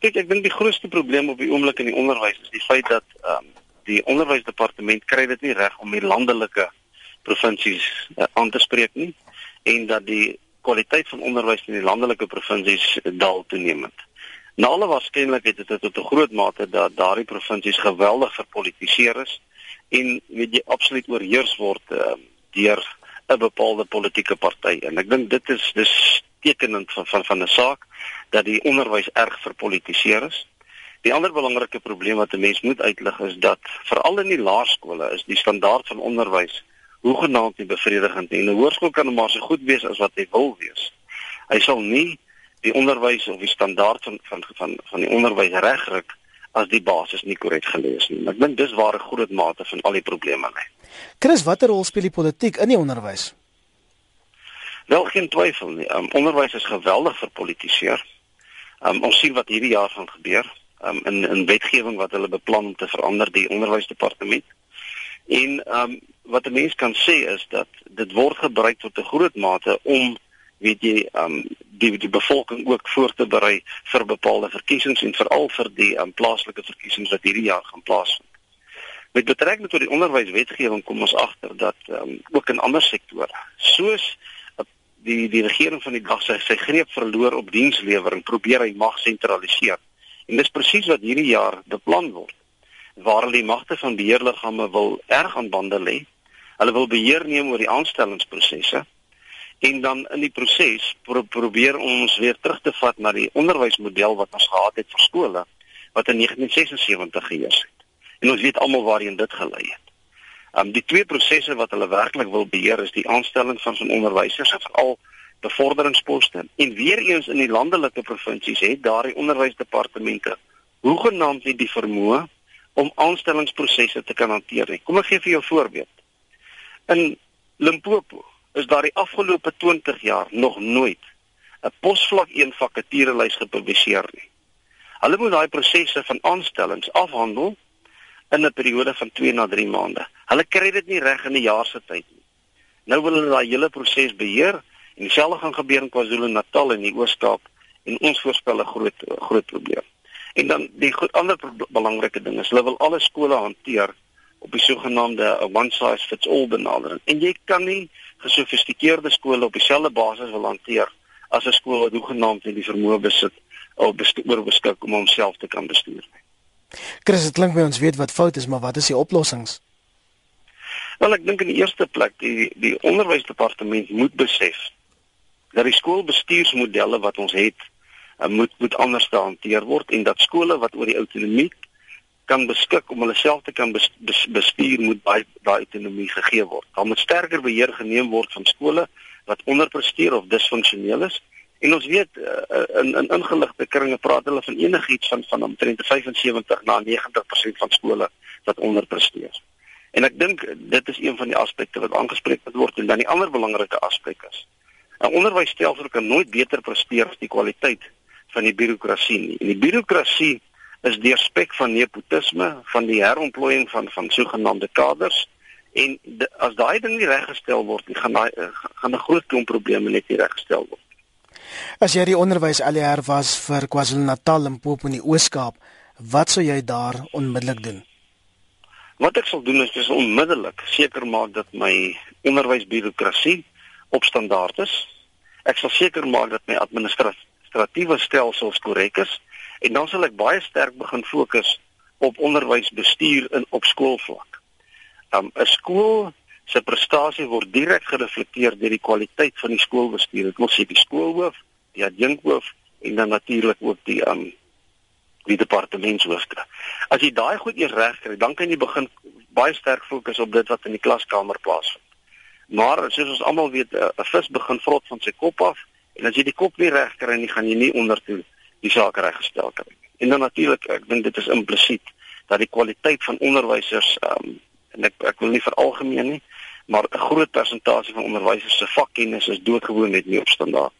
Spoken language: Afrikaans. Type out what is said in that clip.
Kyk, ek dink die grootste probleem op die oomblik in die onderwys is die feit dat ehm um, die onderwysdepartement kry dit nie reg om die landelike provinsies uh, aan te spreek nie en dat die kwaliteit van onderwys in die landelike provinsies daal toenemend. Na alle waarskynlikheid het dit tot 'n groot mate dat daardie provinsies geweldig verpolitiseer is en weet jy absoluut oorheers word uh, deur 'n bepaalde politieke party en ek dink dit is dis tekenend van van van 'n saak dat die onderwys erg verpolitiseer is. Die ander belangrike probleem wat 'n mens moet uitlig is dat veral in die laerskole is die standaard van onderwys hoegenaamd nie bevredigend nie. 'n Hoërskool kan maar so goed wees as wat hy wil wees. Hy sal nie die onderwys of die standaard van van van van die onderwys regryk as die basis nie korrek gelees nie. Ek dink dis waar 'n groot mate van al die probleme lê. Chris, watter rol speel die politiek in die onderwys? Wel geen twyfel nie. Um, onderwys is geweldig verpolitiseer. Um, ons sien wat hierdie jaar gaan gebeur um, in in wetgewing wat hulle beplan om te verander die onderwysdepartement. En um, wat 'n mens kan sê is dat dit word gebruik tot 'n groot mate om weet jy um die die bevolking ook voor te berei vir bepaalde verkiesings en veral vir die um, plaaslike verkiesings wat hierdie jaar gaan plaasvind. Met betrekking tot die onderwyswetgewing kom ons agter dat um, ook in ander sektore soos die die regering van die dag sy sy greep verloor op dienslewering probeer hy mag sentraliseer. En dis presies wat hierdie jaar beplan word waar hulle die magte van beheerliggame wil erg aan bande lê. Hulle wil beheer neem oor die aanstellingsprosesse en dan in die proses pro probeer ons weer terug te vat na die onderwysmodel wat ons gehad het vir skole wat in 1976 geheers het. En ons weet almal waarheen dit gelei het. Um die twee prosesse wat hulle werklik wil beheer is die aanstelling van van onderwysers en veral bevorderingsposte. En weer eens in die landelike provinsies het daardie onderwysdepartemente hoegenaamd nie die vermoë om aanstellingsprosesse te kan hanteer nie. Kom ek gee vir jou 'n voorbeeld. In Limpopo is daar die afgelope 20 jaar nog nooit 'n posvlak 1 vakaturelys gepubliseer nie. Hulle moet daai prosesse van aanstellings afhandel in 'n periode van 2 na 3 maande. Hulle kry dit nie reg in 'n jaar se tyd nie. Nou wil hulle daai hele proses beheer en dieselfde gaan gebeur in KwaZulu-Natal en die Oos-Kaap en ons voorspel 'n groot groot probleem. En dan die goed, ander belangrike ding is hulle wil alle skole hanteer op die sogenaamde one size fits all benadering. En jy kan nie gesofistikeerde skole op dieselfde basis wil hanteer as 'n skool wat hoegenaamd nie die vermoë besit of oor beskik om homself te kan bestuur nie. Chris, dit klink my ons weet wat fout is, maar wat is die oplossings? Wel, ek dink in die eerste plek die die onderwysdepartement moet besef dat die skoolbestuursmodelle wat ons het, uh, moet moet anders gehanteer word en dat skole wat oor die autonomie kan beskik om hulle self te kan bestuur moet baie daai autonomie gegee word. Daar moet sterker beheer geneem word van skole wat onderpresteer of disfunksioneel is. En ons weet uh, in in ingeligte kringe praat hulle van enigiets van van omtrent 75 na 90% van skole wat onderpresteer. En ek dink dit is een van die aspekte wat aangespreek moet word en dan die ander belangrike aspek is. 'n Onderwysstelsel kan nooit beter presteer as die kwaliteit van die birokrasie nie. En die birokrasie is deur spek van nepotisme, van die herontplooiing van van sogenaamde kaders en de, as daai ding nie reggestel word nie, gaan daai gaan 'n groot klomp probleme net nie reggestel word. As jy die onderwys aljaar was vir KwaZulu-Natal en Popo in die Oos-Kaap, wat sou jy daar onmiddellik doen? Wat ek sal doen is dis onmiddellik seker maak dat my onderwysbureaukrasie op standaard is. Ek sal seker maak dat my administratiewe stelsels korrek is en dan sal ek baie sterk begin fokus op onderwysbestuur in op skoolvlak. Um 'n skool se prestasie word direk gereflekteer deur die kwaliteit van die skoolbestuur. Dit wil sê die skoolhoof, die adjunkhoof en dan natuurlik ook die um die departementshoofde. As jy daai goed eers reg kry, dan kan jy begin baie sterk fokus op dit wat in die klaskamer plaasvind. Maar soos ons almal weet, 'n vis begin vrot van sy kop af En as jy die kop nie reg kry nie, gaan jy nie ondertoe die saak reggestel kry. En dan natuurlik, ek dink dit is implisiet dat die kwaliteit van onderwysers um, en ek ek wil nie veralgemeen nie, maar 'n groot persentasie van onderwysers se vakkennis is doodgewoon net nie op standaard